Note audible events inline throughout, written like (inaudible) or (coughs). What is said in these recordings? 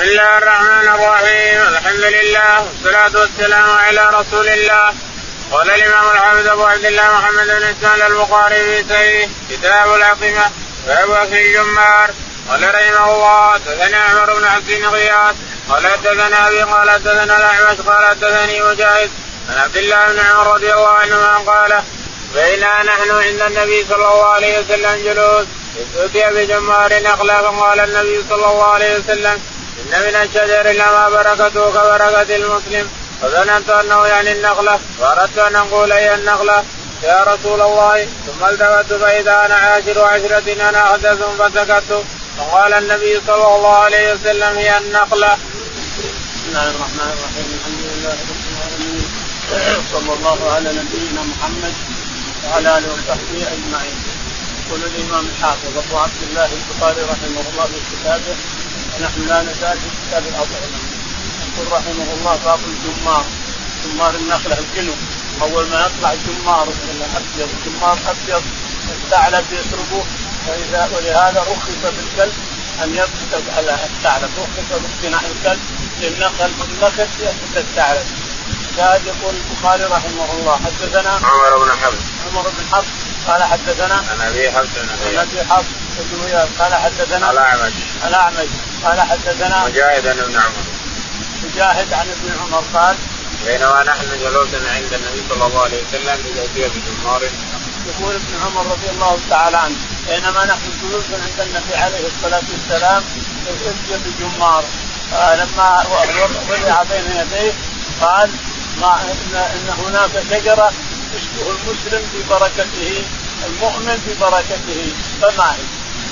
بسم الله الرحمن الرحيم. الحمد لله والصلاة والسلام على رسول الله. قال الإمام الحافظ أبو عبد الله محمد بن إسماعيل البخاري في سيره كتاب العقمة باب أكل الجمار. قال رحمه الله حدثنا عمر بن عبد غياث قال حدثنا أبي قال حدثنا الأعمش قال حدثني مجاهد. عن عبد الله بن عمر رضي الله عنهما قال بينا نحن عند النبي صلى الله عليه وسلم جلوس. أتي بجمار نخله فقال النبي صلى الله عليه وسلم ان من الشجر لما بركته كبركة المسلم. فظننت أنه يعني النخلة. وأردت أن أقول هي النخلة. يا رسول الله ثم التفت فإذا أنا عاشر عشرة أنا احدث فسكت. فقال النبي صلى الله عليه وسلم هي النخلة. بسم الله الرحمن الرحيم. الحمد لله رب العالمين. صلى الله على نبينا محمد وعلى آله وصحبه أجمعين. يقول الإمام الحافظ أبو عبد الله البخاري رحمه الله في كتابه ونحن لا نزال في كتاب الاطعمه. يقول رحمه الله باب الجمار. جمار النخله الجنوب أول ما يطلع جمار ابيض جمار أبيض الثعلب يشربه فاذا ولهذا رخص بالكلب أن يبصق على الثعلب. رخص باقتناع الكلب للنخل. النخل يأخذ الثعلب. شاهد يقول البخاري رحمه الله حدثنا عمر بن حفص. عمر بن حفص قال حدثنا عن أبي حفص عن أبي حفص قال حدثنا الأعمش. الأعمش. قال حدثنا مجاهد بن عمر. مجاهد عن ابن عمر قال بينما نحن جلوس عند النبي صلى الله عليه وسلم اذا اتي بجمار يقول ابن عمر رضي الله تعالى عنه بينما نحن جلوس عند النبي عليه الصلاة والسلام اتي بجمار آه لما وضع بين يديه قال ما ان, إن هناك شجرة تشبه المسلم في بركته المؤمن في بركته فما هي؟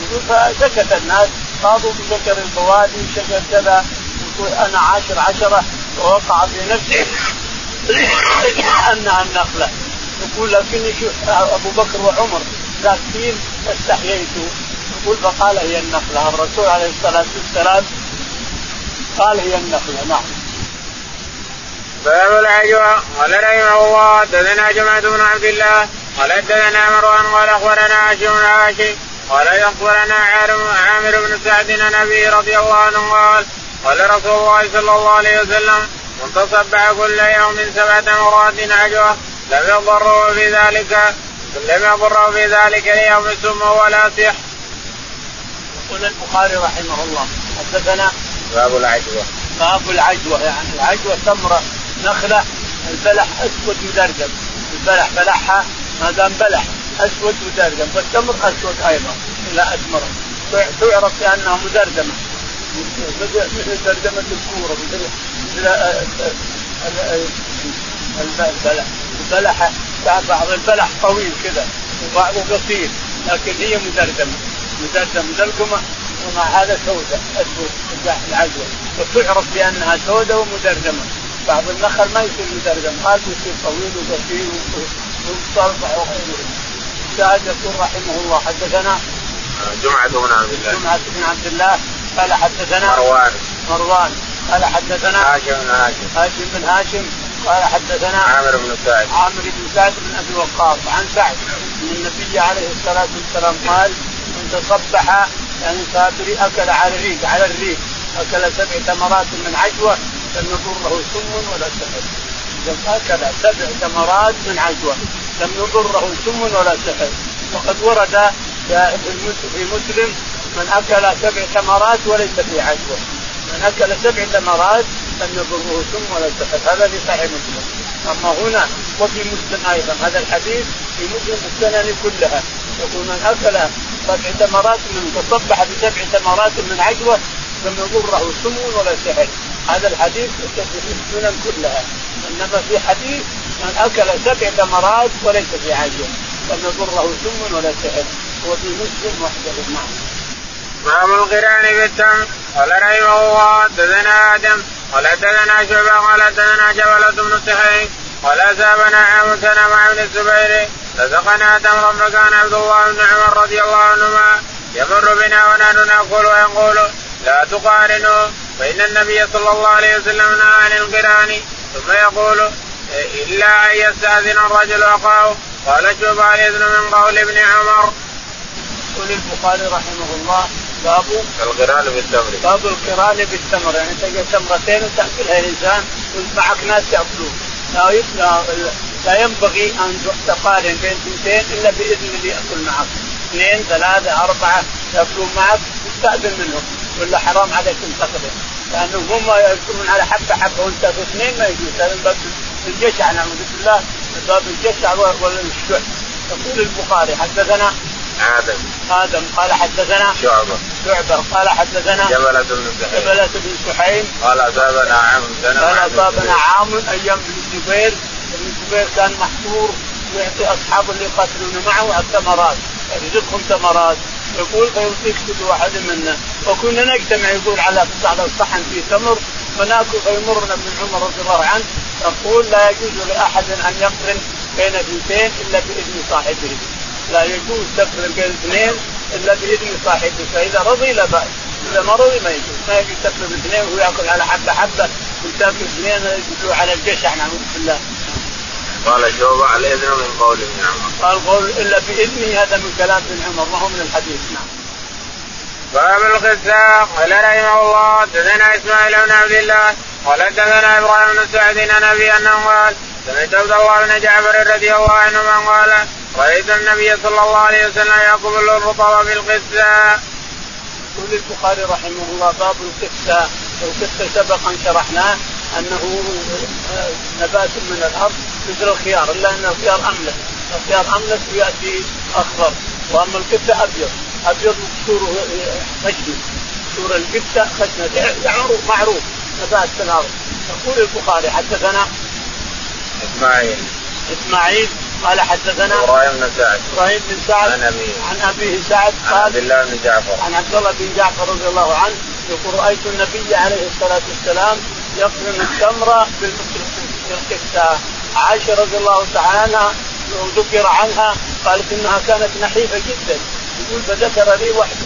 يقول فسكت الناس خاضوا بشجر البوادي شجر كذا يقول أنا عاشر عشرة ووقع في نفسي (coughs) أنها النخلة. يقول لكني أبو بكر وعمر ساكتين فاستحييت يقول فقال هي النخلة. الرسول عليه الصلاة والسلام قال هي النخلة. نعم. باب العجوة قال رحمه الله حدثنا جماعة بن عبد الله قال حدثنا مروان قال أخبرنا هاشم هاشم قال اخبرنا عامر بن سعد عن ابي رضي الله عنه قال قال رسول الله صلى الله عليه وسلم من تصبح كل يوم سبعة مرات عجوة لم يضره في ذلك لم يضره في ذلك اليوم سم ولا سح. يقول البخاري رحمه الله حدثنا باب العجوة باب العجوة يعني العجوة تمرة نخلة البلح أسود مدرجم البلح بلحها ما دام بلح أسود مدرجم فالتمر أسود أيضا لا أسمر. تعرف بانها مدرجمه مثل ترجمة الكورة مثل البلح البلح بعض البلح طويل كذا وبعضه قصير لكن هي مدرجمة مدرجمة مدرجمة ومع هذا سوداء أسود العجوة وتعرف بأنها سوداء ومدرجمة بعض النخل ما يصير مدرجم هذا يصير طويل وقصير ومصلصع وغيره. شاهد يقول رحمه الله حدثنا جمعة بن عبد الله. جمعة بن عبد الله قال حدثنا مروان. مروان قال حدثنا هاشم بن هاشم. هاشم بن هاشم قال حدثنا عامر بن سعد. عامر بن سعد بن أبي وقاص عن سعد أن النبي عليه الصلاة والسلام قال من تصبح يعني صابري أكل على الريق على الريق أكل سبع ثمرات من عجوة لم يضره سم ولا سحر اكل سبع ثمرات من عجوة. لم يضره سم ولا سحر. وقد ورد في مسلم من أكل سبع ثمرات وليس في عجوة. من أكل سبع ثمرات لم يضره سم ولا سحر. هذا في صحيح مسلم. أما هنا وفي مسلم أيضا. هذا الحديث في مسلم السنن كلها. يقول من أكل سبع ثمرات من تصبح بسبع ثمرات من عجوة لم يضره سم ولا سحر. هذا الحديث في السنن كلها. إنما في حديث من أكل سبع ثمرات وليس في عجوه لم يضره سم ولا سحر هو في مسلم وحده نعم. باب القران بالتمر قال رحمه الله حدثنا آدم. قال حدثنا شعبة. قال حدثنا جبلة بن سحيم قال أصابنا عام سنه مع ابن الزبير. رزقنا تمرا فكان عبد الله بن عمر رضي الله عنهما. يمر بنا ونحن نأكل ويقول لا تقارنوا فان النبي صلى الله عليه وسلم نهى عن القرآن. ثم يقول إلا أن يستأذن الرجل أخاه. قال شوف يذن من قول ابن عمر. يقول البخاري رحمه الله باب القران بالتمر. باب القران بالتمر. يعني تلقى تمرتين وتأكلها الإنسان ومعك ناس يأكلون. لا لا, لا ينبغي أن تقارن بين اثنتين إلا بإذن اللي يأكل معك. اثنين ثلاثة أربعة يأكلون معك تستاذن منهم. ولا حرام عليك ان تقدم لأنه هم ياكلون على حبة حبة وانت اثنين ما يجوز. باب الجشع نعوذ بالله من باب الجشع والشح يقول البخاري حدثنا آدم. آدم قال حدثنا شعبة. شعبة قال حدثنا جبلة بن سحيم جبلة بن سحيم قال أصابنا عام قال أصابنا عام أيام ابن الزبير ابن الزبير كان محصور ويعطي أصحابه اللي يقاتلون معه الثمرات يرزقهم ثمرات يقول فيعطيك كل واحد منا وكنا نجتمع يقول على على الصحن في تمر. فنأكل فيمرنا ابن عمر رضي الله عنه. يقول لا يجوز لأحد أن يقرن بين اثنتين إلا بإذن صاحبه. لا يجوز تقرن بين اثنين إلا بإذن صاحبه. فإذا رضي لا بأس. إذا ما رضي ما يجوز. ما يجوز تقرن اثنين وهو ياكل على حبة. حبه وتاكل اثنين يجوز على الجشع نعوذ بالله قال شوبة الاذن من قول ابن عمر قال قول إلا بإذنه. هذا من كلام ابن عمر ما هو من الحديث. نعم. باب القساء قال رحمه الله حدثنا إسماعيل بن عبد الله قال حدثنا إبراهيم بن سعد عن ابي أنه قال سمعت عبد الله بن جعفر رضي الله عنهما قال رأيت النبي صلى الله عليه وسلم يقبل الرطب بالقساء. يقول البخاري رحمه الله باب القساء القساء سبق ان شرحناه أنه نبات من الأرض مثل الخيار إلا أن الخيار املس الخيار املس ويأتي أخضر. وأما القساء أبيض. أبيض مكسور خشنة. مكسور القساء خشنة. معروف معروف. نبات في الأرض. يقول البخاري حدثنا إسماعيل. إسماعيل قال حدثنا إبراهيم بن سعد. إبراهيم بن سعد عن أبيه. عن أبيه سعد قال عن عبد الله بن جعفر. عن عبد الله بن جعفر رضي الله عنه يقول رأيت النبي عليه الصلاة والسلام يقرن التمر بالقساء عائشة رضي الله تعالى عنها ذكر عنها قالت إنها كانت نحيفة جدا. يقول فذكر لي واحد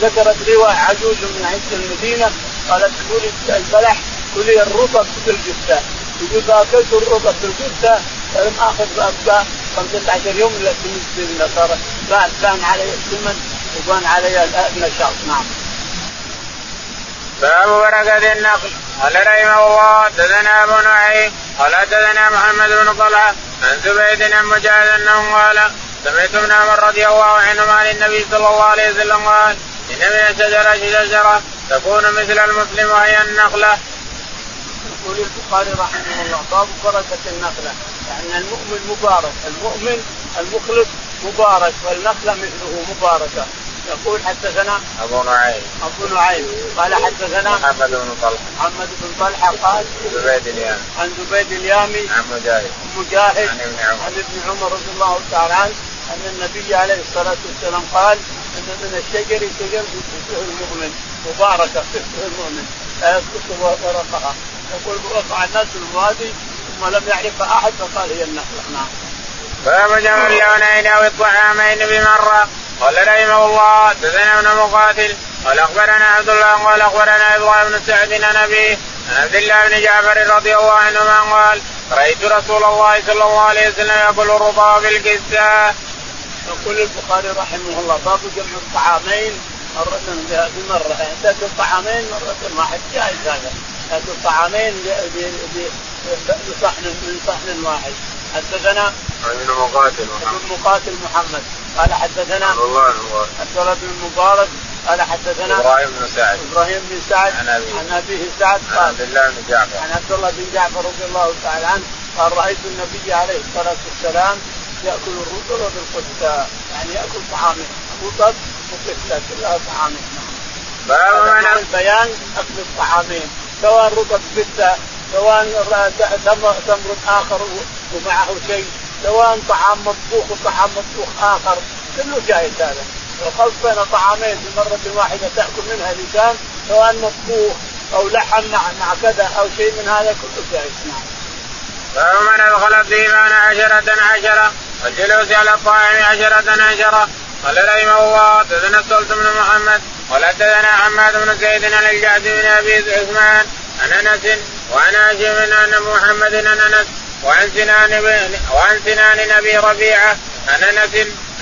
ذكرت لي عجوز من عند المدينة قالت كلي البلح كلي الرطب في القساء يقول فاكلت الرطب في القساء فلم آخذ بأبقى. 15 يوم إلا بالنسبة صار. بان بان علي السمن وبان علي النشاط نعم. باب بركة النقل. قال رحمه الله حدثنا أبو نعيم. قال حدثنا محمد بن طلحة عن زبيد عن مجاهد أنه قال سمعت ابن عمر رضي الله عنهما عن النبي صلى الله عليه وسلم قال إن من الشجرة شجرة. تكون مثل المسلم وهي النخلة. يقول البخاري رحمه الله باب بركة النخلة. يعني المؤمن مبارك المؤمن المخلص مبارك والنخلة مثله مباركة. يقول حدثنا أبو نعيم. أبو نعيم. قال حدثنا محمد بن طلحة. محمد بن طلحة قال زبيد اليامي. عن زبيد اليامي. عن مجاهد. مجاهد. عن ابن عمر. عن ابن عمر رضي الله تعالى عنه أن النبي عليه الصلاة والسلام قال إن من الشجر شجر تسقه المؤمن. مباركة تسقه المؤمن لا يسقط ورقها يقول وقع الناس في الوادي ثم لم يعرفها أحد فقال هي النخلة نعم. باب جمع اللونين أو الطعامين بمرة قال رحمه الله حدثنا ابن مقاتل قال أخبرنا عبد الله قال أخبرنا إبراهيم بن سعد عن أبيه عن عبد الله بن جعفر رضي الله عنهما قال رأيت رسول الله صلى الله عليه وسلم يأكل الرطب بالكساء. يقول البخاري رحمه الله باب جمع الطعامين مرة بمرة. يعني تأكل طعامين مرة واحد. جائز هذا. تأكل طعامين بصحن من صحن واحد. حدثنا ابن مقاتل محمد. ابن مقاتل محمد. قال حدثنا عبد الله بن مبارك بن المبارك قال حدثنا إبراهيم بن سعد. إبراهيم بن سعد. عن أبيه. عن أبيه سعد. عن قال عبد الله بن جعفر. عن عبد الله بن جعفر رضي الله تعالى عنه. قال رأيت النبي عليه الصلاة والسلام يأكل الرطب بالقسة يعني يأكل طعامه. رطب وقسة كلها طعامه باب من البيان اكل الطعامين سواء رطب قسة سواء تمر اخر ومعه شيء سواء طعام مطبوخ وطعام مطبوخ اخر كله جائز هذا الخلط بين طعامين في مرة واحدة تأكل منها لسان سواء مطبوخ أو لحم مع مع كذا أو شيء من هذا كله جائز نعم. باب من ادخل في عشرة عشرة والجلوس على الطاعم عشرة عشرة قال رحمه الله حدثنا الصلت بن محمد قال حدثنا حماد بن زيد عن الجعد بن أبي عثمان عن أنس وعن هاشم عن محمد عن أنس وعن سنان وعن سنان أبي ربيعة عن أنس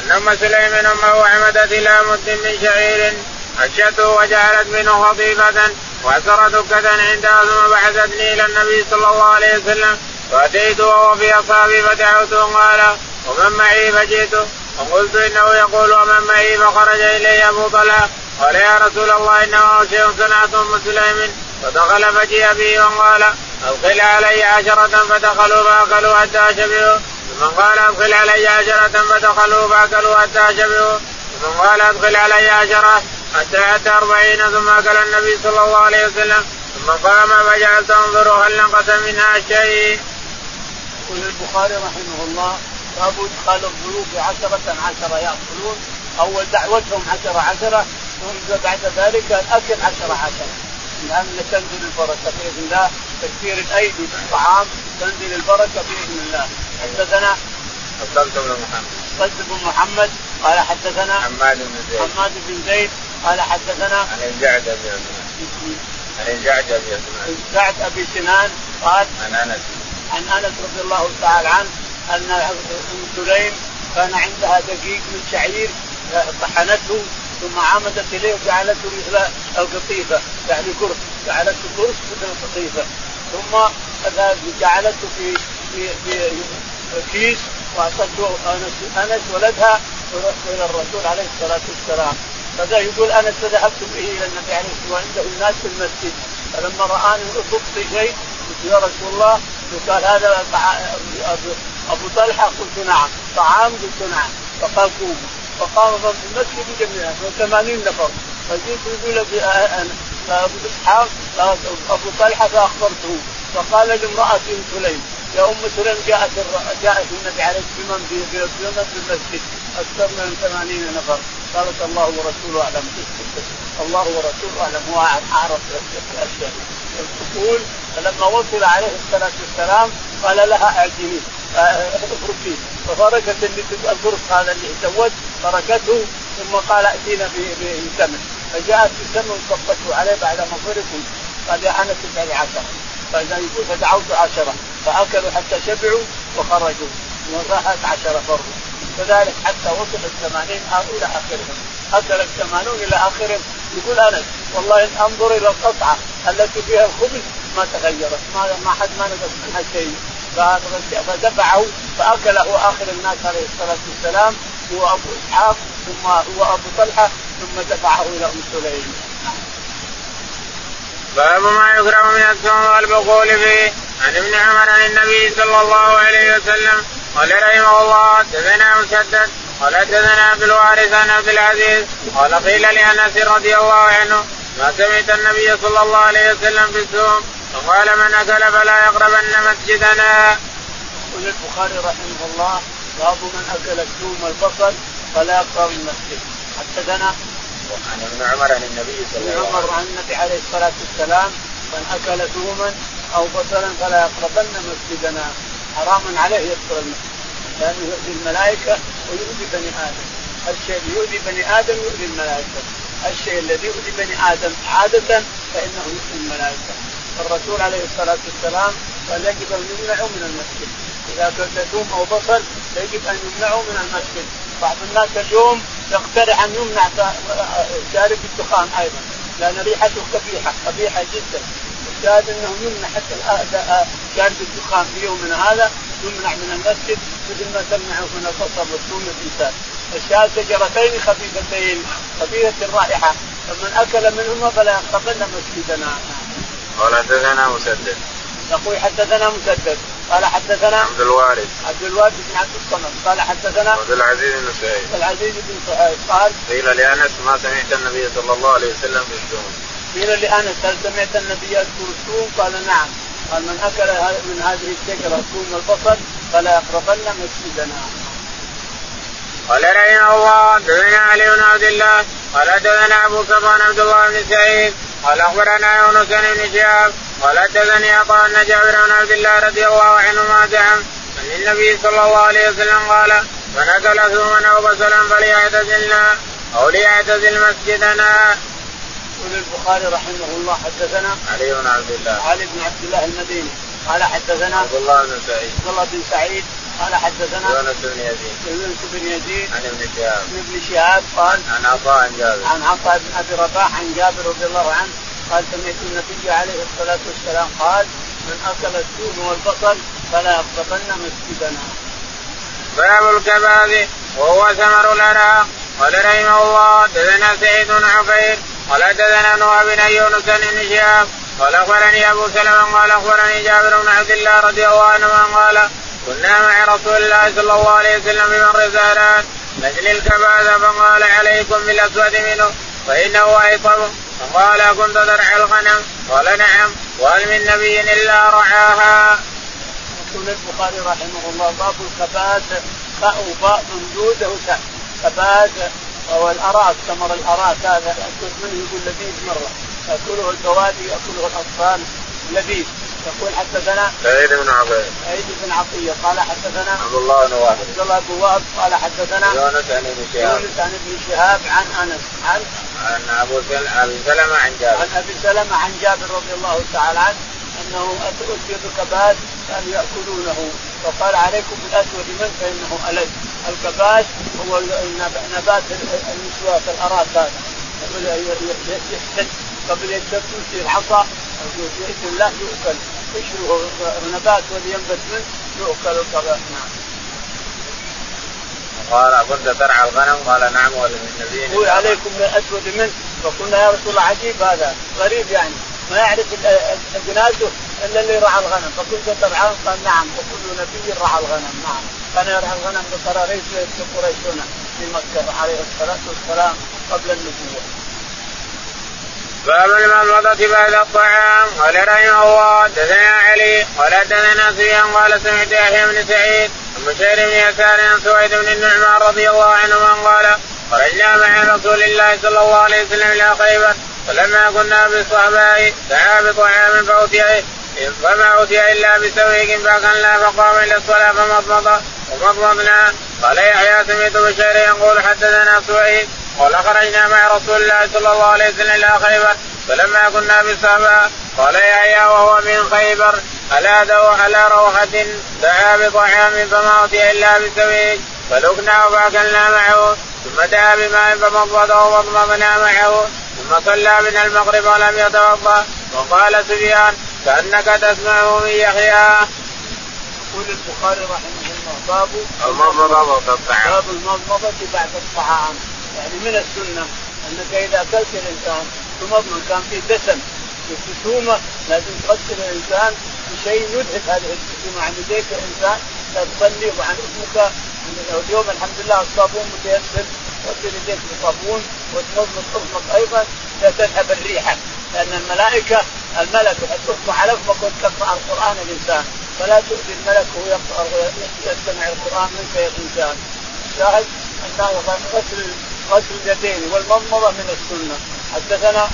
أن أم سليم امه عمدت إلى مد من شعير أشته وجعلت منه خطيفة وأسر دكة عندها ثم بعثتني إلى النبي صلى الله عليه وسلم فأتيت وهو في أصحابي فدعوته قال ومن معي فجئته وقلت إنه يقول ومن معي فخرج إلي أبو طلحة. قال يا رسول الله إنه شيء صنعت أم سليم فدخل فجيء به وقال أدخل علي عشرة فدخلوا فأكلوا حتى شبعوا ثم قال أدخل علي عشرة فدخلوا فأكلوا حتى شبعوا ثم قال أدخل علي عشرة حتى حتى أربعين ثم أكل النبي صلى الله عليه وسلم. ثم قام فجعلت أنظر هل نقص منها شيء. يقول البخاري رحمه الله باب ادخال الضيوف عشرة عشرة يأكلون. أول دعوتهم عشرة عشرة ثم بعد ذلك الأكل عشرة عشرة. لأن تنزل البركة بإذن الله تكثير الأيدي بالطعام تنزل البركة بإذن الله. حدثنا الصلت بن محمد. صلت بن محمد قال حدثنا حماد بن زيد. حماد بن زيد قال حدثنا عن الجعد بن عن الجعد بن سعد أبي سنان قال عن أنس. عن أنس رضي الله تعالى عنه أن ام سليم كان عندها دقيق من شعير طحنته ثم عمدت إليه وجعلته مثل القطيفة يعني قرص جعلته قرص مثل القطيفة. ثم جعلته في في في كيس واعطته أنس أنس ولدها إلى الرسول عليه الصلاة والسلام. فذا يقول انس فذهبت به إلى النبي عليه الصلاة والسلام وعنده الناس في المسجد. فلما رآني اصبت شيء قلت يا رسول الله قال هذا أبو طلحة قلت نعم. طعام قلت نعم. فقال قوموا. فقام في المسجد جميعا 80 نفر. فجئت يقول ابو إسحاق ابو طلحة فأخبرته. فقال لامراته سليم يا أم سليم جاءت جاءت النبي عليه الصلاه والسلام في المسجد؟ أكثر من 80 نفر. قالت الله ورسوله أعلم. الله ورسوله أعلم. هو أعرف الأشياء. تقول فلما وصل عليه الصلاة والسلام قال لها اعجني افركي ففركت الفرس هذا اللي سوت فركته ثم قال ائتينا بسمن. فجاءت بسمن صبته عليه بعد ما فركوا قال يا انس ادعي عشرة. فإذا يقول فدعوت عشرة. فأكلوا حتى شبعوا وخرجوا. وراحت عشره برضه كذلك حتى وصل الثمانين إلى اخرهم أكل الثمانون إلى اخرهم يقول أنس والله أنظر إلى القطعة التي فيها الخبز ما تغيرت. ما ما حد ما نقص منها شيء. فدفعه فأكله آخر الناس عليه الصلاة والسلام هو أبو إسحاق ثم هو أبو طلحة ثم دفعه إلى أم سليم. باب ما يكرم من الثوم والبقول فيه عن ابن عمر عن النبي صلى الله عليه وسلم قال رحمه الله حدثنا مسدد قال حدثنا عبد الوارث عن عبد العزيز قال قيل لأنس رضي الله عنه ما سمعت النبي صلى الله عليه وسلم في السوم فقال من أكل فلا يقربن مسجدنا. يقول البخاري رحمه الله باب من أكل الثوم والبصل فلا يقرب المسجد حدثنا عن ابن عمر عن النبي صلى الله عليه وسلم عمر عن النبي عليه الصلاة والسلام من أكل ثوما أو بصلا فلا يقربن مسجدنا. حرام عليه يدخل المسجد لأنه يؤذي الملائكة ويؤذي بني آدم. الشيء اللي يؤذي بني آدم يؤذي الملائكة. الشيء الذي يؤذي بني آدم عادة فإنه يؤذي الملائكة. الرسول عليه الصلاة والسلام قال يجب أن يمنعوا من المسجد. إذا اكلت ثوم أو بصل يجب أن يمنعوا من المسجد. بعض الناس اليوم يقترح أن يمنع شارب الدخان أيضا. لأن ريحته قبيحه قبيحه جدا. الشاهد أنه يمنع حتى شارب الدخان في يومنا هذا يمنع من المسجد مثل ما تمنع من البصل والثوم الانسان الشاهد شجرتين خفيفتين خفيفة الرائحه فمن أكل منهما فلا يقربن مسجدنا. قال حدثنا مسدد. يقول حدثنا مسدد. قال حدثنا عبد الوارث. عبد الوارث بن عبد الصمد. قال حدثنا عبد العزيز بن سعيد. العزيز بن سعيد. قال قيل لأنس ما سمعت النبي صلى الله عليه وسلم في السوم قيل لأنس هل سمعت النبي يذكر السوم؟ قال نعم. قال من أكل من هذه الشجرة الثوم والبصل فلا يقربن مسجدنا. قال رحمه الله حدثنا علي بن عبد الله. قال حدثنا أبو صفوان عبد الله بن سعيد. قال أخبرنا يونس بن شهاب قال حدثني عطاء أن جابر بن عبد الله رضي الله عنهما زعم أن النبي صلى الله عليه وسلم قال من اكل ثوما أو بصلا فليعتزلنا أو ليعتزل مسجدنا. يقول البخاري رحمه الله حدثنا علي بن عبد الله. علي بن عبد الله المديني. قال حدثنا عبد الله بن سعيد. عبد الله بن سعيد قال حدثنا يونس بن يزيد. يونس بن يزيد عن ابن شهاب. عن ابن شهاب قال عن عطاء عن جابر. عن عطاء بن أبي رباح عن جابر رضي الله عنه قال سمعت النبي عليه الصلاة والسلام قال من أكل الثوم والبصل فلا يقربن مسجدنا. باب الكباب وهو ثمر الأنعام قال رحمه الله دثنا سعيد بن عقيل قال دثنا نوح بن يونس بن شهاب قال أخبرني أبو سلمة قال أخبرني جابر بن عبد الله رضي الله عنهما قال كنا مع رسول الله صلى الله عليه وسلم بمر زهران نجل الكباز فقال عليكم بالأسود منه فإنه ايطب فقال كنت ترعى الغنم؟ قال نعم. وهل من نبي إلا رعاها. يقول البخاري رحمه الله باب الكباز باء باء ممدوده وتاء كباز وهو الاراك ثمر الاراك هذا ياكل منه يقول لذيذ مرة؟ ياكله البوادي ياكله الأطفال لذيذ يقول حدثنا سعيد بن عطيه سعيد بن عطية قال حدثنا عبد الله بن وهب. عبد الله بن وهب قال حدثنا يونس عن ابن شهاب. يونس عن ابن شهاب عن أنس. عن عن أبو سلمة عن جابر. عن أبي سلمة عن جابر رضي الله تعالى عنه أنه أتي بكباس كانوا يأكلونه. وقال عليكم بالأسود من فإنه الد الكباس هو نبات النسوات الاراك هذا يحتد قبل يشتد يصير حصى يؤكل. قشره نبات واللي ينبت منه يؤكل الكباس نعم. قال كنت ترعى الغنم؟ قال نعم ولمن النبي يقول عليكم بالاسود منه. فقلنا يا رسول الله عجيب هذا. غريب يعني. ما يعرف جنازه إلا اللي رعى الغنم. فكنت ترعاه قال نعم. وكل نبي رعى الغنم. نعم. كان يرعى الغنم بقراريس قريش هنا في مكة عليه الصلاة والسلام قبل النبوة. باب المضمضة بعد الطعام. قال رحمه الله دثنا علي. قال دثنا سفيان قال سمعت يحيى بن سعيد عن بشير بن يسار عن سويد بن النعمان رضي الله عنهما قال خرجنا مع رسول الله صلى الله عليه وسلم إلى خيبر فلما كنا بالصحباء دعا بطعام فأتي فما أتي إلا بسويق فأكلنا فقام إلى الصلاة فمضمض ومضمضنا قال يحيى سمعت بشير يقول حدثنا سويد قال خرجنا مع رسول الله صلى الله عليه وسلم إلى خيبر فلما كنا بالصحباء قال يحيى وهو من خيبر ألا دو على روحة دعا بطعام فما أتي إلا بسويق فلقنا فأكلنا معه ثم دعا بماء فمضمضه ومضمضنا معه ثم صلى من المغرب ولم يتوضأ وقال سفيان كأنك تسمعه من يحيى. يقول البخاري رحمه الله باب المضمضة بعد الطعام باب المضمضة بعد الطعام يعني من السنة أنك إذا أكلت الإنسان تمضمض كان فيه دسم في الجسومة لازم تغسل الإنسان بشيء يدهك هذه الجسومة عن يديك الانسان لا تصلي وعن اسمك. اليوم الحمد لله الصابون متيسر تغسل يديك بالصابون وتمضمض اصبعك أيضا تذهب الريحه لأن الملائكة الملك يحط اصبع على فمك وتقرا القرآن الإنسان. فلا تؤذي الملك وهو يقرأ يستمع القرآن منك يا إنسان. الشاهد ان غسل غسل اليدين والمضمضة من السنة. حدثنا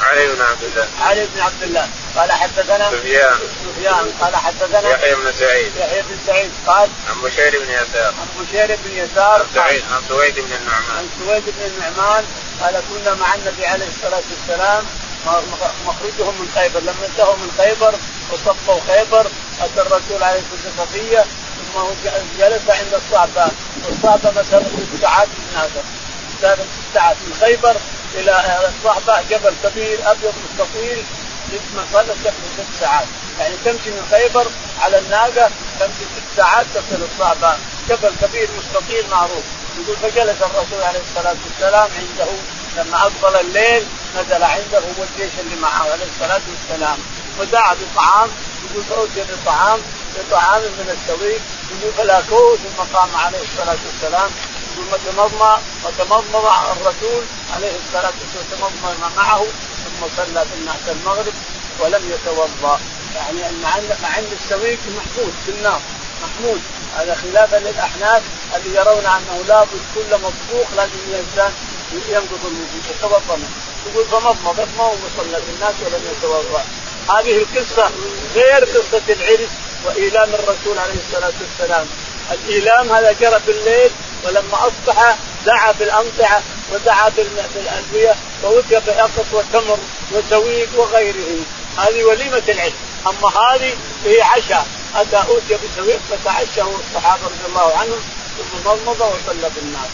علي بن عبد الله. علي بن عبد الله. قال حدثنا سفيان. سفيان. قال حدثنا يحيى بن سعيد. يحيى بن سعيد. قال عن بشير بن يسار. عن بشير بن يسار. عن سعيد عن سويد بن النعمان. عن سويد بن النعمان. قال كنا مع النبي عليه الصلاة والسلام. مخرجهم من خيبر. لما انتهوا من خيبر وصفوا خيبر أتى الرسول عليه الصلاة والسلام. ثم جلس عند الصعبة. والصعبه مسافه ست ساعات من هذا. مسافه ست ساعات من خيبر إلى الصعبة جبل كبير أبيض مستطيل مسافه ست ساعات. يعني تمشي من خيبر على الناقة تمشي ست ساعات تصل الصعبة. جبل كبير مستطيل معروف. يقول فجلس الرسول عليه الصلاة والسلام عنده لما أقبل الليل نزل عنده والجيش اللي معه عليه الصلاة والسلام. ودعا بطعام يقول فأتي بطعام بطعام من السويق يقول فلاكوه ثم قام عليه الصلاة والسلام ثم تمضمى وتمضمض الرسول عليه الصلاة والسلام تمضمض معه ثم صلى بالناس المغرب ولم يتوضأ. يعني مع ان السويق محمود في النار محمود. هذا خلافا للأحناف اللي يرون أنه لابد كل مطبوخ لازم الإنسان ينقض الوضوء يتوضأ يقول فمضمض اضمض وصلى بالناس ولم يتوضأ. هذه القصة غير قصة العرس. وإيلام الرسول عليه الصلاة والسلام. الإيلام هذا جرى بالليل ولما أصبح دعا بالأمطعة ودعا بالادويه فوتي بأقط وتمر وسويق وغيره. هذه وليمة العلم. أما هذه هي عشاء. أتى أوتي بسويق فتعشى الصحابة رضي الله عنهم ثم مضمض وصلى بالناس.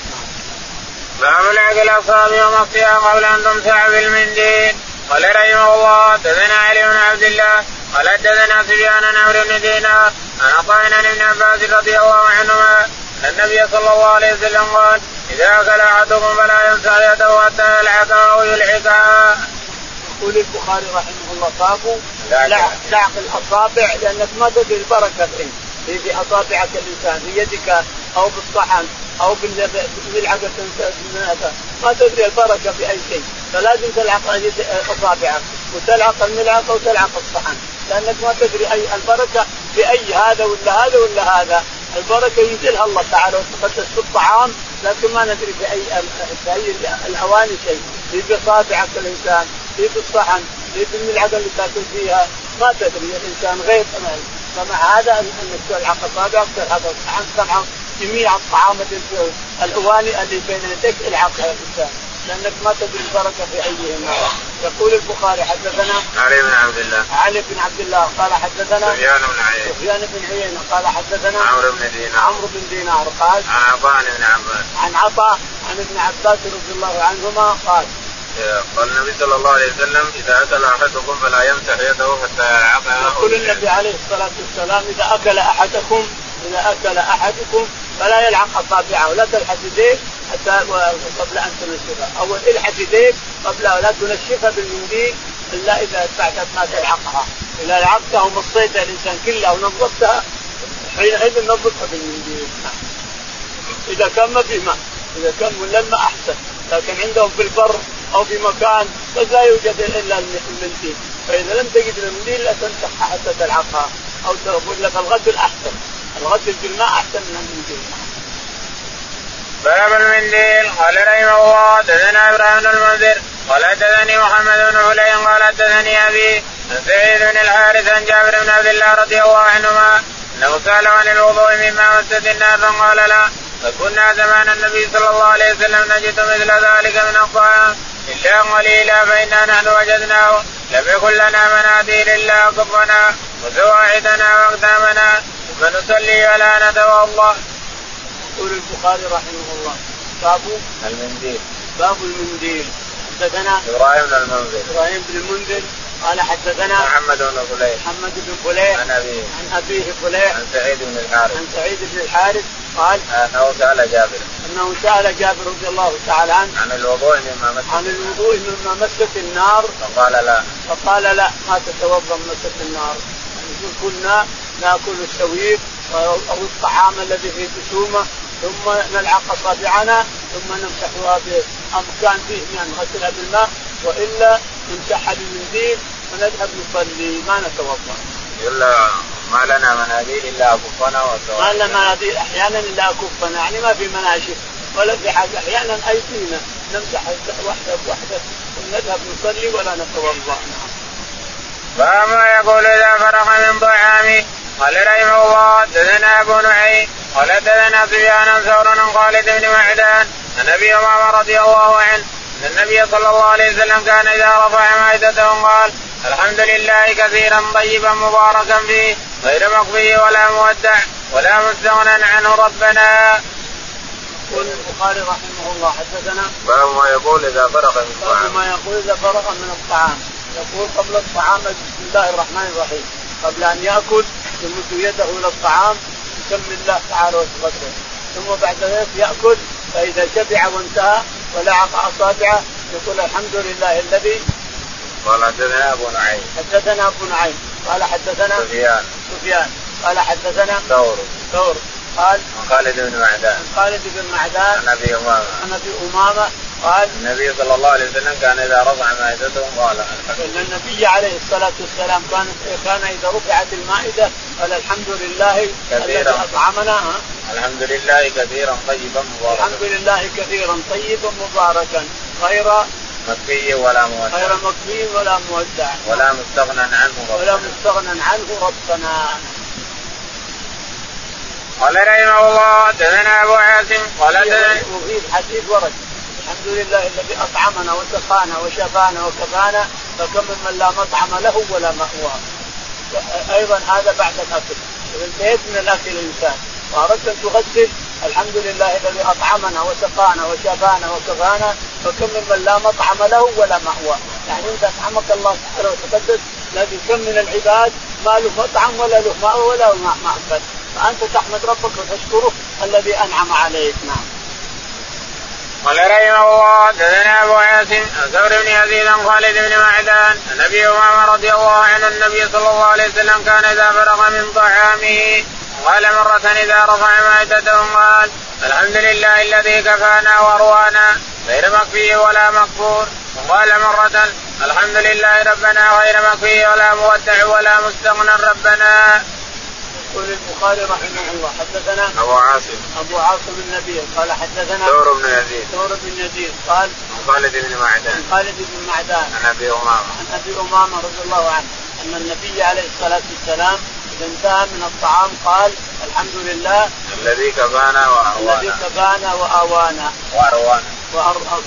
باب العقل الاصابع الصيام قبل أن تمسح بالمنديل. قال رحمه الله حدثنا علي بن عبد الله قال حدثنا سفيان عن عمرو بن دينار عن عطاء عن ابن عباس رضي الله عنهما أن النبي صلى الله عليه وسلم قال إذا أكل أحدكم فلا يمسح يده حتى يلعقها أو يلحقها. يقول البخاري رحمه الله باب لعق الأصابع لأنك ما تدري البركة فين. في في أصابعك الإنسان في يدك أو بالصحن أو بالملعقه ما تدري البركة في أي شيء. فلازم تلعق أصابعك وتلعق الملعقة وتلعق الصحن لأنك ما تدري أي البركة في أي هذا ولا هذا ولا هذا. البركة ينزلها الله تعالى وتقدس في الطعام لكن ما ندري في أي في أي الأواني شيء. في بصابعك الإنسان في بالصحن في بالملعقه اللي تأكل فيها. ما تدري الإنسان غير فمع هذا انك تلعق اصابعك تلعق الصحن تلعق جميع الطعام الأواني اللي بين يديك العقها الإنسان. لأنك ما تدري البركة في ايهما يقول البخاري حدثنا علي بن عبد الله. علي بن عبد الله قال حدثنا سفيان بن عيينة. سفيان بن عيينة قال حدثنا عمرو بن دينار. عمرو بن دينار قال عن عطاء بن عباس. عن عطاء عن ابن عباس رضي الله عنهما قال قال النبي صلى الله عليه وسلم إذا أكل أحدكم فلا يمسح يده حتى يلعقها يقول النبي عليه الصلاة والسلام إذا أكل أحدكم إذا أكل أحدكم فلا يلعق اصابعه لا تلحس يديه حتى قبل أن تنشفها. أو الحس يديك قبل لا تنشفها بالمنديل إلا إذا بعد ما تلعقها إذا لعقتها ومصيتها الإنسان كلها ونظفتها حينئذ نظفها بالمنديل. إذا كان ما في ماء إذا كان ملمة أحسن. لكن عندهم في البر أو في مكان بس لا يوجد إلا المنديل. فإذا لم تجد المنديل لا تمسحها حتى تلعقها أو تقول لك الغسل أحسن. الغسل بالماء أحسن من المنديل باب المنديل قال رحمه الله حدثنا إبراهيم بن المنذر. قال حدثني محمد بن علي قال حدثني أبي سعيد بن الحارث عن جابر بن عبد الله رضي الله عنهما أنه سأل عن الوضوء مما مسد النار فقال لا فكنا زمان النبي صلى الله عليه وسلم نجد مثل ذلك من الطعام إلا قليلا فإنا نحن وجدناه. لم يكن لنا مناديل إلا كفنا وسواعدنا وأقدامنا. ثم نصلي ولا نتوضا. يقول البخاري رحمه الله. باب المنديل باب المنديل حدثنا إبراهيم بن المنذر إبراهيم بن المنذر. قال حدثنا محمد بن فليح. محمد بن فليح. عن أبيه. عن أبيه فليح. عن سعيد بن الحارث. عن سعيد بن الحارث. قال أنه سأل جابر. أنه سأل جابر رضي الله تعالى عنه عن الوضوء مما مست عن الوضوء مما مست النار. فقال لا. فقال لا ما تتوضأ مست النار. يعني كنا ناكل السويق أو الطعام الذي فيه جسومه ثم نلعق اصابعنا ثم نمسحها ام كان فيه من نغسلها بالماء وإلا نمسحها بالمنديل ونذهب نصلي ما نتوضأ. الا ما لنا مناديل إلا اكفنا ما لنا مناديل أحيانا إلا اكفنا يعني ما في مناشف ولا في حاجة أحيانا ايدينا نمسح واحدة بواحدة ونذهب نصلي ولا نتوضأ. فما يقول إذا فرغ من طعامه قال رحمه الله حدثنا ابو نعيم قال حدثنا سفيان ثور عن خالد بن معدان عن أبي أمامة رضي الله عنه أن النبي صلى الله عليه وسلم كان إذا رفع مائدته قال الحمد لله كثيرا طيبا مباركا فيه غير مقبي ولا مودع ولا مستغنى عنه ربنا. يقول البخاري رحمه الله حدثنا باب ما يقول إذا فرغ من الطعام. باب ما يقول إذا فرغ من الطعام. يقول قبل الطعام بسم الله الرحمن الرحيم. قبل أن يأكل يمد يده إلى الطعام يسمي الله تعالى وتقدم ثم بعد ذلك يأكل فإذا شبع وانتهى ولعق أصابعه يقول الحمد لله الذي قال حدثنا أبو نعيم. حدثنا أبو نعيم. قال حدثنا سفيان. سفيان. قال حدثنا ثور. ثور. قال عن خالد بن معدان. خالد بن معدان. عن أبي أمامة. عن أبي أمامة. قال النبي صلى الله عليه وسلم كان إذا رفع مائدته قال. إن النبي عليه الصلاة والسلام كان كان إذا رفعت المائدة قال الحمد لله كثيرا. الذي أطعمنا؟ الحمد لله كثيرا طيبا مباركا. الحمد لله كثيرا طيبا مباركا. غير مكفي ولا مودع. غير مكفي ولا مودع. ولا مستغنى عنه ولا ربنا مستغنى عنه ربنا. قال رحمه الله حدثنا أبو عاصم قال وفي حديث ورد. الحمد لله الذي أطعمنا وسقانا وشفانا وكفانا فكم من لا مطعم له ولا مأوى. أيضا هذا بعد الأكل. إذا انتهيت من الأكل الإنسان. وأردت أن تغسل الحمد لله الذي أطعمنا وسقانا وشافانا وكفانا فكم ممن لا مطعم له ولا مأوى. يعني انت أطعمك الله سبحانه وتقدس لكن كم من العباد ما له مطعم ولا له مأوى ولا مأكل فأنت تحمد ربك وتشكره الذي أنعم عليك. نعم. قال رحمه الله حدثنا أبو عاصم ثور بن يزيد عن خالد بن معدان عن أبي أمامة رضي الله عنه النبي صلى الله عليه وسلم كان إذا فرغ من طعامه قال مرة إذا رفع مائدته قال الحمد لله الذي كفانا وأروانا غير مكفي ولا مكفور. وقال مرة الحمد لله ربنا غير مكفي ولا مودع ولا مستغنى ربنا. يقول البخاري رحمه الله حدثنا أبو عاصم. أبو عاصم النبي قال حدثنا ثور بن يزيد. ثور بن يزيد قال عن خالد بن معدان. خالد بن معدان. عن أبي أمامة. عن أبي أمامة رضي الله عنه أن النبي عليه الصلاة والسلام إذا انتهى من الطعام قال الحمد لله الذي كفانا وآوانا. الذي كفانا وآوانا. وأروانا.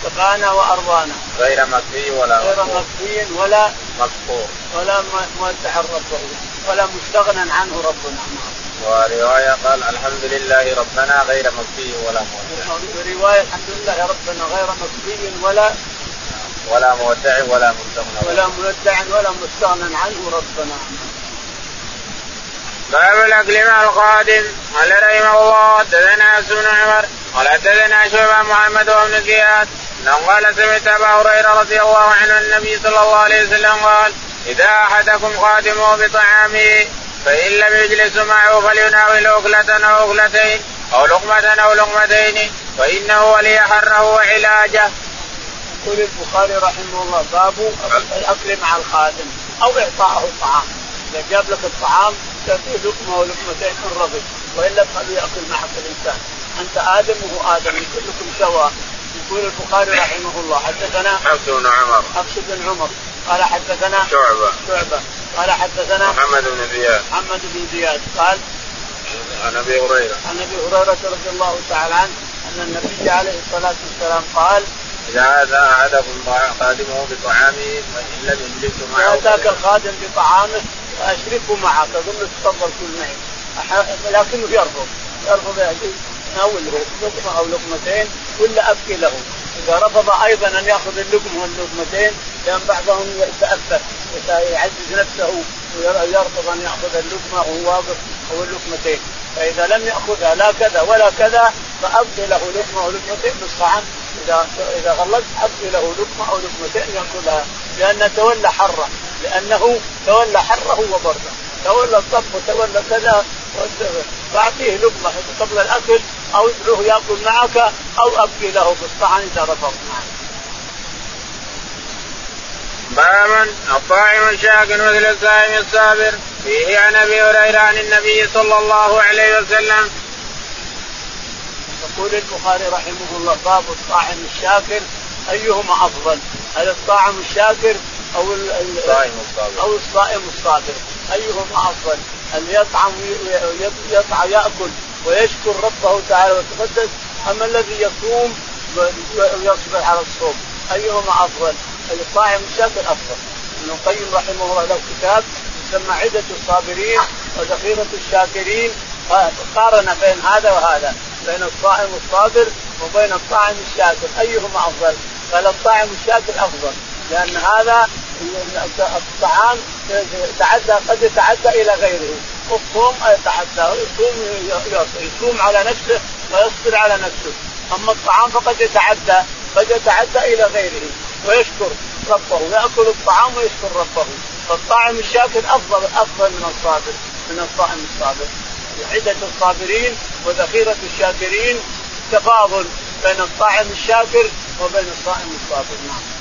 كفانا واروانا غير مكفي ولا غير مكفي ولا مكفور ولا ربه ولا مستغنى عنه ربنا. ورواية قال الحمد لله ربنا غير مكفي ولا مودع وروايه الحمد لله ربنا غير مكفي ولا ولا مودع ولا مستغنى. ولا مودع ولا مستغنى عنه ربنا. باب الاكل مع القادم. قال رحمه الله حدثنا بن عمر قال حدثنا شعبة محمد بن زياد. أنه قال سمعت أبا هريرة رضي الله عنه النبي صلى الله عليه وسلم قال إذا أحدكم قادمه بطعامه فإن لم يجلس معه فليناول أكلة أو أكلتين أو لقمة أو لقمتين فإنه ولي حره وعلاجه. يقول البخاري رحمه الله باب الأكل مع الخادم أو اعطائه الطعام. إذا جاب لك الطعام تعطيه لقمة ولقمتين من رغب والا تخليه يأكل معك الإنسان. أنت آدم وهو آدم كلكم سواء يقول البخاري رحمه الله حدثنا حفص بن عمر. حفص بن عمر. قال حدثنا شعبة. شعبة. قال حدثنا محمد بن زياد. محمد بن زياد. قال عن أبي هريرة. عن أبي هريرة رضي الله تعالى عنه أن النبي عليه الصلاة والسلام قال إذا اتى أحدكم خادمه بطعامه فإن لم يجلس معه اتاك الخادم بطعامه فاشركه معك له تفضل كل معي لكنه يرفض. يرفض ناوله لقمه أو لقمتين ولا أبكي له. إذا رفض أيضا أن يأخذ اللقمه واللقمتين لأن بعضهم يتأثر يعزز نفسه ويرفض أن يأخذ اللقمه وهو واقف أو اللقمتين. فإذا لم يأخذها لا كذا ولا كذا فأبقي له لقمة ولقمتين بالطعام إذا إذا غلقت أبقي له لقمة أو لقمتين ياكلها لأن تولى حرة لأنه تولى حرة وبرده تولى الطب وتولى كذا فأعطيه لقمة قبل الأكل أو ادعوه يأكل معك أو أبقي له بالطعام اذا رفض معك. باب الطاعم الشاكر مثل الصائم الصابر فيه عن أبي هريرة عن النبي صلى الله عليه وسلم. يقول البخاري رحمه الله باب الطاعم الشاكر أيهما أفضل؟ هل الطاعم الشاكر أو الصائم الصابر أو الصائم الصابر ايهما أفضل؟ أن يطعم يطعم يأكل ويشكر ربه تعالى وتقدس اما الذي يصوم ويصبر على الصوم ايهما أفضل؟ الصائم الشاكر أفضل ابن القيم رحمه الله له كتاب يسمى عدة الصابرين وذخيرة الشاكرين قارن بين هذا وهذا بين الصائم الصابر وبين الطاعم الشاكر ايهما أفضل؟ قال الطاعم الشاكر أفضل لأن هذا الطعام يتعدى قد يتعدى إلى غيره. الصوم يتعدى يصوم يصوم على نفسه ويصبر على نفسه. أما الطعام فقد يتعدى قد يتعدى إلى غيره ويشكر ربه ياكل الطعام ويشكر ربه. فالطاعم الشاكر افضل أفضل من الصابر من الصائم الصابر. عدة الصابرين وذخيرة الشاكرين تفاضل بين الطاعم الشاكر وبين الصائم الصابر. نعم.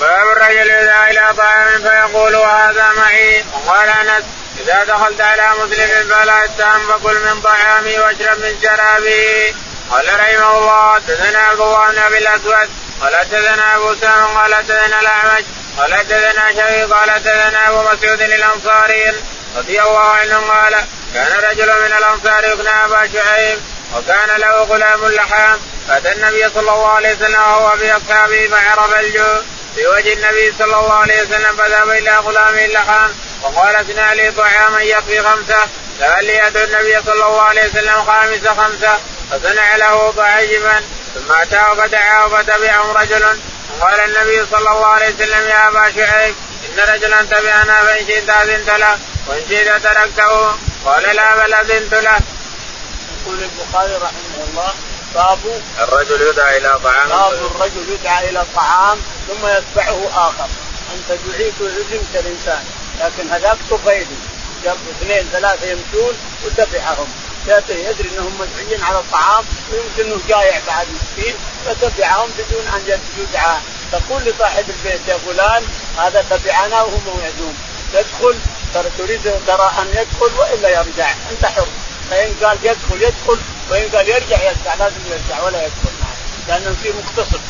باب الرجل إذا إلى طعام فيقول هذا معي. وقال أنس إذا دخلت على مسلم فلا تهم فكل من طعامي واشرب من شرابي. قال رحمه الله حدثنا عبد الله بن أبي الأسود. قال حدثنا أبو سام قال حدثنا الأعمش. قال حدثنا شيخ قال حدثنا أبو مسعود الأنصاري. رضي الله عنه قال كان رجل من الأنصار يكنى أبا شعيب وكان له غلام لحام. فأتى النبي صلى الله عليه وسلم وهو بأصحابه فعرف الجوع. في وجه النبي صلى الله عليه وسلم فذهب إلى غلامه اللحام وقال اصنع لي طعاما يكفي خمسة. لعلي ادعو النبي صلى الله عليه وسلم خامس خمسة؟ فصنع له ضعيفا. ثم أتاه فدعاه فتبعهم رجل. قال النبي صلى الله عليه وسلم يا أبا شعيب إن رجلا تبعنا فإن شئت أذنت له وإن شئت تركته. قال لا بل أذنت له. يقول البخاري رحمه الله باب الرجل يدعى إلى طعام. باب الرجل يدعى إلى طعام ثم يتبعه آخر. أنت دعيت وعزمت الانسان لكن هذاك طفيلي جاب اثنين ثلاثة يمشون وتبعهم. يدري إنهم مدعيين على الطعام ويمكن إنه جايع بعد مسكين فتبعهم بدون أن يدعى تقول لصاحب البيت يا فلان هذا تبعنا وهو يدخل ترى تريد ترى أن يدخل وإلا يرجع. أنت حر. فإن قال يدخل يدخل وإن قال يرجع يرجع لازم يرجع ولا يدخل معه. لأنه فيه مقتصد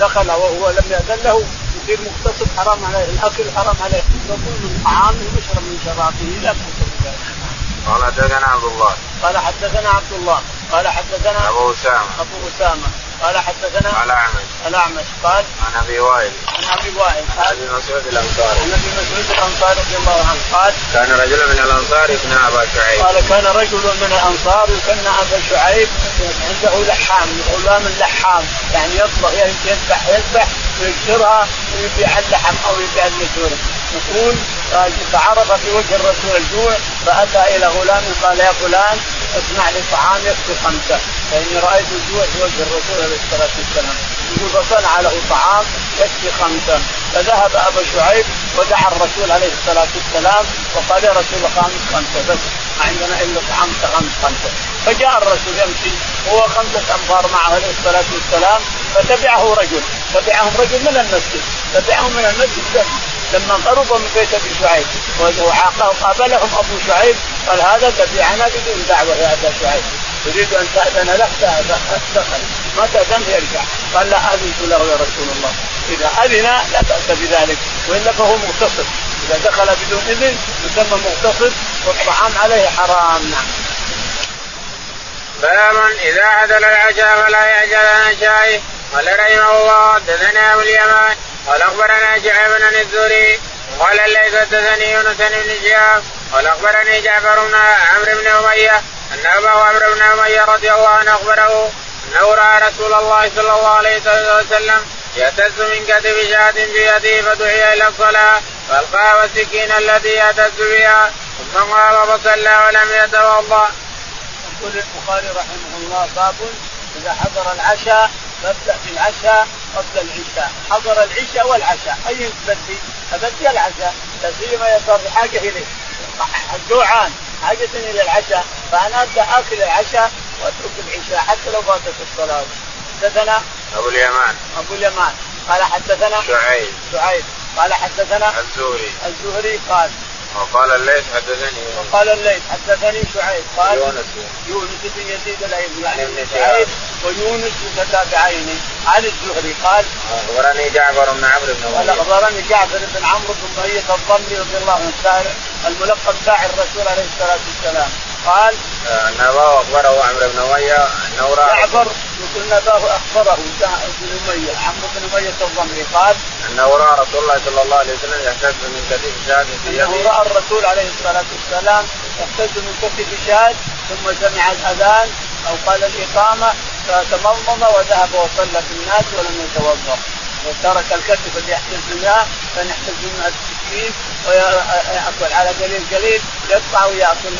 دخل وهو لم يأذن له يصير مقتصد حرام عليه. الأكل حرام عليه. يقول من طعامه ويشرب من شرابه لا قال حدثنا عبد الله. قال حدثنا عبد الله. قال حدثنا أبو أسامة. أبو أسامة. قال حدثنا الاعمش الاعمش قال عن أبي وائل. عن أبي وائل. عن أبي مسعود الأنصاري. عن أبي مسعود الأنصاري رضي الله عنه. قال كان رجل من الأنصار يكنى أبا شعيب. قال كان رجل من الأنصار يكنى أبا شعيب عنده لحام غلام لحام. يعني يطبخ يذبح يذبح ويكسرها ويبيع اللحم أو يبيع النسور يقول فعرف في وجه الرسول الجوع فأتى إلى غلام قال يا فلان اصنع لي طعام يكفي خمسة. فإني رأيت الجوع في وجه الرسول عليه الصلاة والسلام. يقول فصنع له طعام يكفي خمسة. فذهب أبو شعيب ودعا الرسول عليه الصلاة والسلام وقال يا رسول خامس خمسة بس ما عندنا إلا طعام خمس خمسة. فجاء الرسول يمشي هو خمسة امتار معه عليه الصلاة والسلام فتبعه رجل. تبعهم رجل من المسجد تبعهم من المسجد. لما قربوا من بيت أبي شعيب وقابلهم أبو شعيب قال هذا تبعنا بدون دعوة يا أبا شعيب. تريد أن تأذن له دخل ما تاذن يرجع؟ قال لا أذنت له يا رسول الله. إذا أذن لا بأس بذلك وإلا فهو مغتصب إذا دخل بدون إذن يسمى مغتصب والطعام عليه حرام. نعم. باب إذا عدل العشاء فلا يعجل عن شاي قال رحمه الله حدثنا أبو اليمان. قال أخبرنا شعيب بن الزهري قال الليث حدثني يونس بن شهاب قال أخبرني جعفر بن عمرو بن أمية أن أبا عمرو بن أمية رضي الله عنه أخبره أنه رأى رسول الله صلى الله عليه وسلم يهتز من كتف شاة في يده فدعي إلى الصلاة فالقاه السكين الذي يهتز بها ثم قام فصلى ولم يتوضأ. يقول البخاري رحمه الله باب إذا حضر العشاء فابدأ بالعشاء قبل العشاء حضر العشاء والعشاء. أي تبدي؟ ابدي العشاء لا سيما صار بحاجه اليه جوعان حاجة إلى العشاء فأنا أبدأ آكل العشاء وأترك العشاء حتى لو فاتت الصلاة. حدثنا؟ أبو اليمان. أبو اليمان. قال حدثنا؟ شعيب. شعيب. قال حدثنا؟ الزهري. الزهري قال وقال الليث حدثني وقال الليث حدثني شعيب. قال يونس. يونس بن يزيد الايلي يعني ابن شعيب ويونس متتابعين عن الزهري قال أخبرني جعفر بن عمرو بن قال أخبرني جعفر بن عمرو بن مية الضمري رضي الله عنه الملقب ساعي الرسول عليه الصلاة والسلام. قال ان اباه أخبره عمرو بن أمية أنه رأى جعفر يقول أباه أخبره بن أمية عمرو بن أمية الضمري قال أنه رأى رسول الله صلى الله عليه وسلم يهتز من كتف شاة في أنه يده. رأى الرسول عليه الصلاة والسلام يهتز من كتف شاة ثم سمع الأذان أو قال الإقامة فتمضمض وذهب وصلى في الناس ولم يتوضأ. وترك الكتف اللي يحتز منها كان يحتز منها. السكين ويأكل على قليل قليل يقطع ويأكل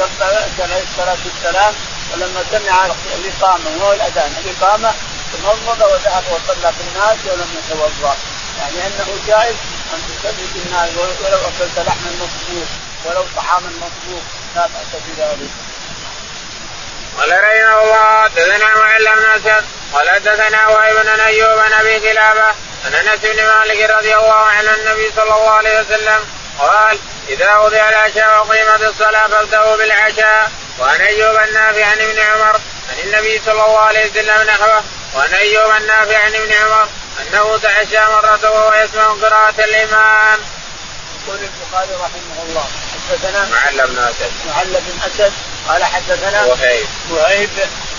عليه الصلاة والسلام ولما سمع الإقامة وهو الأذان الإقامة تمضمض وذهب وصلى في الناس ولم يتوضأ. يعني أنه جائز أن تصلي في الناس ولو أكلت لحما مطبوخ ولو طعاما مطبوخ لا بأس بذلك. قال رحمه الله حدثنا معل بن أسد قال حدثنا وهيب بن أيوب عن أبي كلابة عن أنس بن مالك رضي الله عنه النبي صلى الله عليه وسلم قال إذا وضع العشاء وقيمت الصلاة فابدأوا بالعشاء وعن أيوب النافع عن ابن عمر عن النبي صلى الله عليه وسلم نحوه وعن أيوب النافع عن ابن عمر أنه تعشى مرة وهو يسمع قراءة الامام. يقول البخاري رحمه الله حدثنا معل بن أسد. معل بن أسد. قال حدثنا وهيب. وهيب.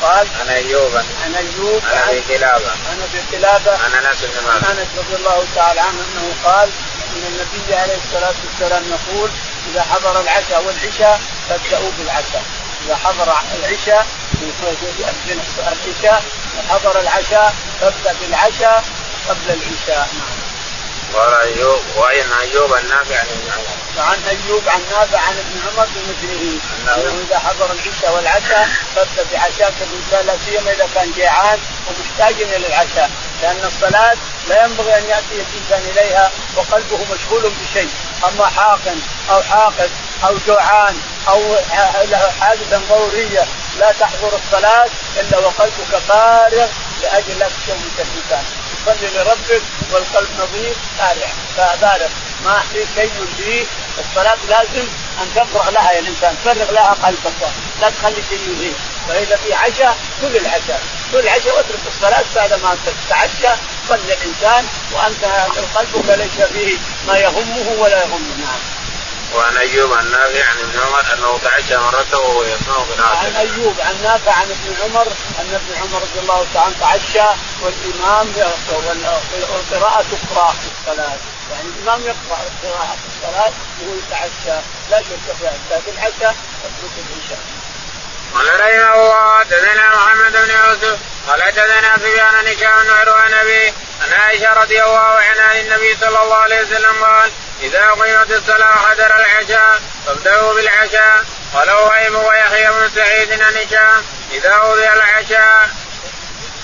قال عن أيوب. عن أيوب. عن أبي كلابة. عن أبي كلابة. عن انس بن عن مالك أنس رضي الله تعالى عنه أنه قال إن النبي عليه الصلاة والسلام يقول إذا حضر العشاء والعشاء فابدأوا بالعشاء. إذا حضر العشاء العشاء وحضر العشاء فابدأ بالعشاء قبل العشاء. نعم. قال أيوب. وعن أيوب النافع عن ابن عمر. وعن أيوب عن نافع عن ابن عمر بمثله انه إذا حضر العشاء والعشاء فابدا بعشاك الانسان لا سيما إذا كان جيعان ومحتاج إلى العشاء. لأن الصلاة لا ينبغي أن يأتي الإنسان إليها وقلبه مشغول بشيء. أما حاق أو حاقد أو جوعان أو له حادثة ضرورية لا تحضر الصلاة إلا وقلبك فارغ لأجل لا تشوش الإنسان. تصلي لربك والقلب نظيف فارغ فارغ ما في شيء فيه الصلاة لازم أن تفرغ لها يا الإنسان فرغ لها قلبك لا تخلي شيء يلهيك فإذا في عشاء كل العشاء. كل العشاء واترك الصلاة بعد ما تتعشى. صلي الإنسان وأنت قلبك ليس فيه ما يهمه ولا يهمه. نعم. وعن أيوب عن نافع عن ابن عمر أنه تعشى مرته وهو يسمع قراءة عن أيوب عن نافع عن ابن عمر أن ابن عمر رضي الله تعالى تعشى والإمام والقراءة تقرا في الصلاة. يعني الإمام يقرأ القراءة في الصلاة وهو يتعشى لا شك في في العشاء اترك العشاء قال رحمه الله حدثنا محمد بن يوسف قال حدثنا سفيان بن كان عن عن عائشة رضي الله عنها عن النبي صلى الله عليه وسلم قال إذا قيمت الصلاة وحضر العشاء فابدأوا بالعشاء. قال وهيب ويحيى بن سعيد عن هشام إذا اوذي العشاء.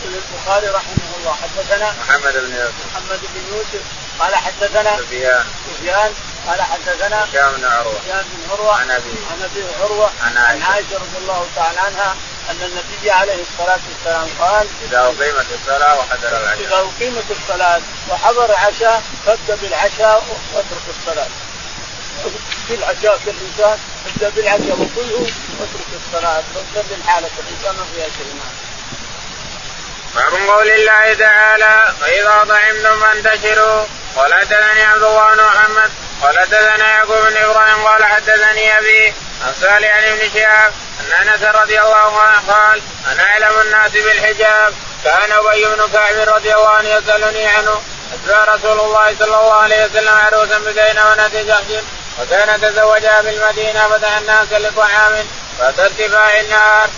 البخاري رحمه الله حدثنا محمد بن يوسف. محمد بن يوسف قال حدثنا سفيان. سفيان. قال حدثنا هشام بن عروة. هشام بن عروة. عن أبي. عن أبي عروة. عن عائشة. رضي الله تعالى عنها أن النبي عليه الصلاة والسلام قال إذا أقيمت الصلاة وحضر العشاء. إذا أقيمت الصلاة وحضر العشاء فابدأ بالعشاء واترك الصلاة. في العشاء كالانسان ابدأ بالعشاء وكله واترك الصلاة. وسلم حالك الإنسان ما فيها شيء باب قول الله تعالى فإذا طعمتم فانتشروا قال حدثني عبد الله بن محمد. قال حدثنا يعقوب بن إبراهيم. قال حدثني أبي عن صالح ابن شهاب أن أنس رضي الله عنه قال أنا أعلم الناس بالحجاب. كان أبي بن كعب رضي الله عنه يسألني عنه. أتبع رسول الله صلى الله عليه وسلم عروسا بزين ونت جحش وكان تزوجها بالمدينة فتح الناس لطعام. فاتى ارتفاع النهار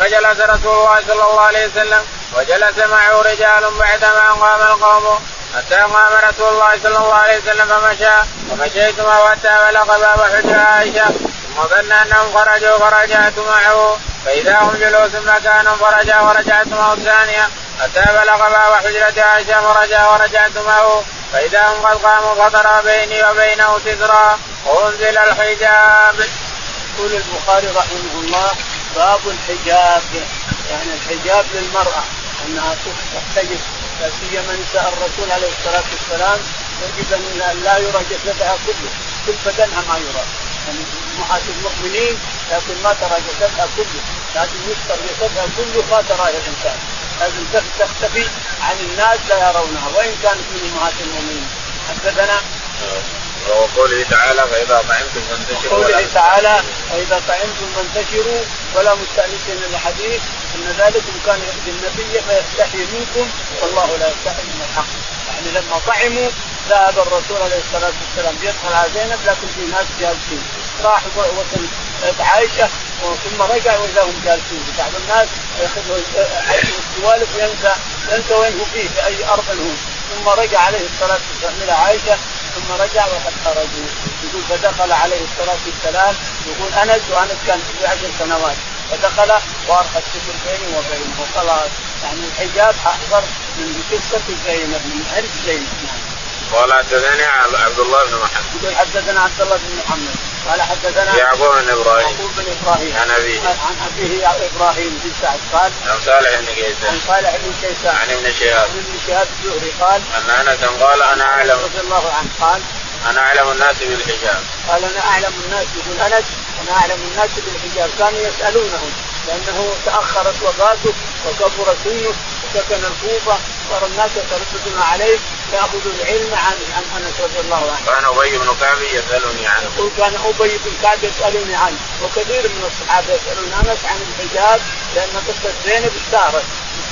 فجلس رسول الله صلى الله عليه وسلم وجلس معه رجال بعدما قام القوم. حتى قام رسول الله صلى الله عليه وسلم فمشى. ومشيت معه حتى بلغ باب حجر عائشة. ثم ظن أنهم خرجوا فرجعت معه. فإذا هم جلوس مكان فرجع ورجعت معه الثانية. حتى بلغ باب حجرة عائشة فرجع ورجعت معه. فإذا هم قد قاموا فضرب بيني وبينه سترا. وأنزل الحجاب. يقول البخاري رحمه الله باب الحجاب. يعني الحجاب للمرأة أنها تحتجب لا سيما نساء الرسول عليه الصلاة والسلام يجب أن لا يرى جسدها كله كل بدنها ما يرى. يعني أمهات المؤمنين لكن ما ترى جسدها كله لكن يستر جسدها كله ما تراه الإنسان. لازم تختفي عن الناس لا يرونها وإن كانت من أمهات المؤمنين. حدثنا؟ وقوله تعالى فإذا طعمتم فانتشروا وقوله تعالى فإذا طعمتم فانتشروا ولا مستأنسين الحديث أن ذلكم كان يؤذي النبي فيستحي منكم والله لا يستحي من الحق. يعني لما طعموا ذهب الرسول عليه الصلاة والسلام يدخل على زينب لكن في ناس جالسين. راح وصل عائشة ثم رجع وإذا هم جالسين. بعض الناس ياخذ السوالف وينسى ينسى وين هو فيه في اي أرض هو ثم رجع عليه الصلاة والسلام إلى عائشة ثم رجع وقد خرجوا يقول فدخل عليه الصلاة والسلام يقول أنس وأنس كان في عشر سنوات فدخل وأرخى الستر بيني وبينه وخلاص يعني الحجاب أحضر من قصه زينب من عرس زينب. قال حدثني عبد الله بن محمد. يقول حدثنا عبد الله بن محمد. قال حدثنا يعقوب بن إبراهيم. يعقوب بن إبراهيم. عن أبيه. عن أبيه إبراهيم بن سعد قال عن صالح بن كيسان. عن صالح بن كيسان. عن ابن شهاب. عن ابن شهاب الزهري قال ان انس قال أنا أعلم. رضي الله عنه قال أنا أعلم الناس بالحجاب. قال أنا أعلم الناس يقول انس أنا أعلم الناس بالحجاب. كانوا يسالونه لأنه تأخرت وفاته وكبر سنه وسكن الكوفة صار الناس يترددون عليه ياخذوا العلم عن عن أنس رضي الله عنه. كان أبي بن كعب يسألني عنه. يقول كان أبي بن كعب يسألني عنه وكثير من الصحابة يسألون أنس عن الحجاب لأن قصة زينب اشتهرت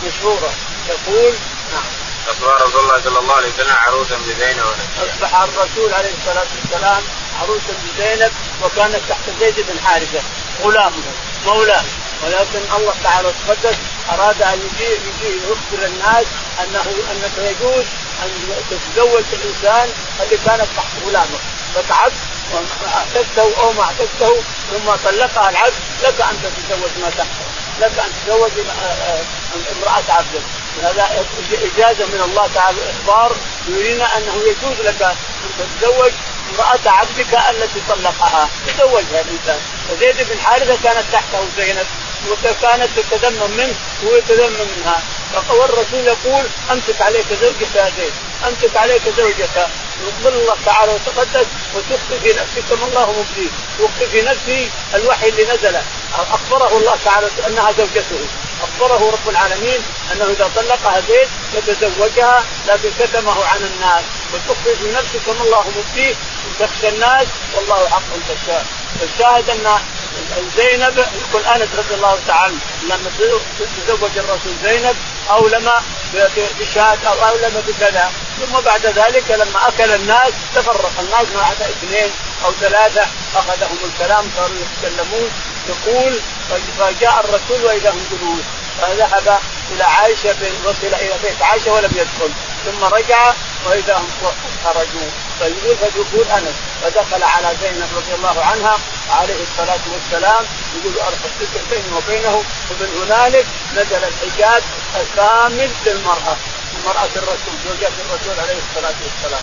مشهورة يقول نعم. اصبح رسول الله صلى الله عليه وسلم عروسا بزينب أصبح الرسول عليه الصلاة والسلام عروسا بزينب وكانت تحت زيد بن حارثة غلامه مولاه ولكن الله تعالى تقدس أراد أن يجي يجي يخبر الناس انه أنك يجوز أن تتزوج الإنسان اللي كانت تحت غلامه فتعبد اعتدته أو ما اعتدته ثم طلقها العبد لك أن تتزوج ما تحته لك أن تتزوج امرأة عبدك هذا إجازة من الله تعالى إخبار يرينا أنه يجوز لك أن تتزوج امرأة عبدك التي طلقها. تزوجها الإنسان. وزيد بن حارثة كانت تحته زينب. وكانت تتذمم منه وهو يتذمم منها. والرسول يقول أمسك عليك زوجك يا زيد أمسك عليك زوجك. يقبل الله تعالى وتقدس وتخفي في نفسك كما الله مبديه تخفي في نفسي الوحي اللي نزل. أخبره الله تعالى أنها زوجته. أخبره رب العالمين أنه إذا طلقها زيد يتزوجها لكن كتمه عن الناس. وتخفي في نفسك كما الله مبديه وتخشى الناس والله حق تخشاه الشاهد أن زينب يقول أنس رضي الله تعالى لما تزوج الرسول زينب اولم بشاة أو اولم بكذا. ثم بعد ذلك لما أكل الناس تفرق الناس ما عدا اثنين أو ثلاثة أخذهم الكلام صاروا يتكلمون يقول فجاء الرسول وإذا هم جلوس فذهب إلى عائشة وصل إلى بيت عائشة ولم يدخل. ثم رجع وإذا هم خرجوا. فيقول فدخول أنس فدخل على زينب رضي الله عنها عليه الصلاة والسلام. يقول الستر بيني وبينه ومن هنالك نزل الحجاب الكامل للمرأة مرأة الرسول زوجة الرسول عليه الصلاة والسلام.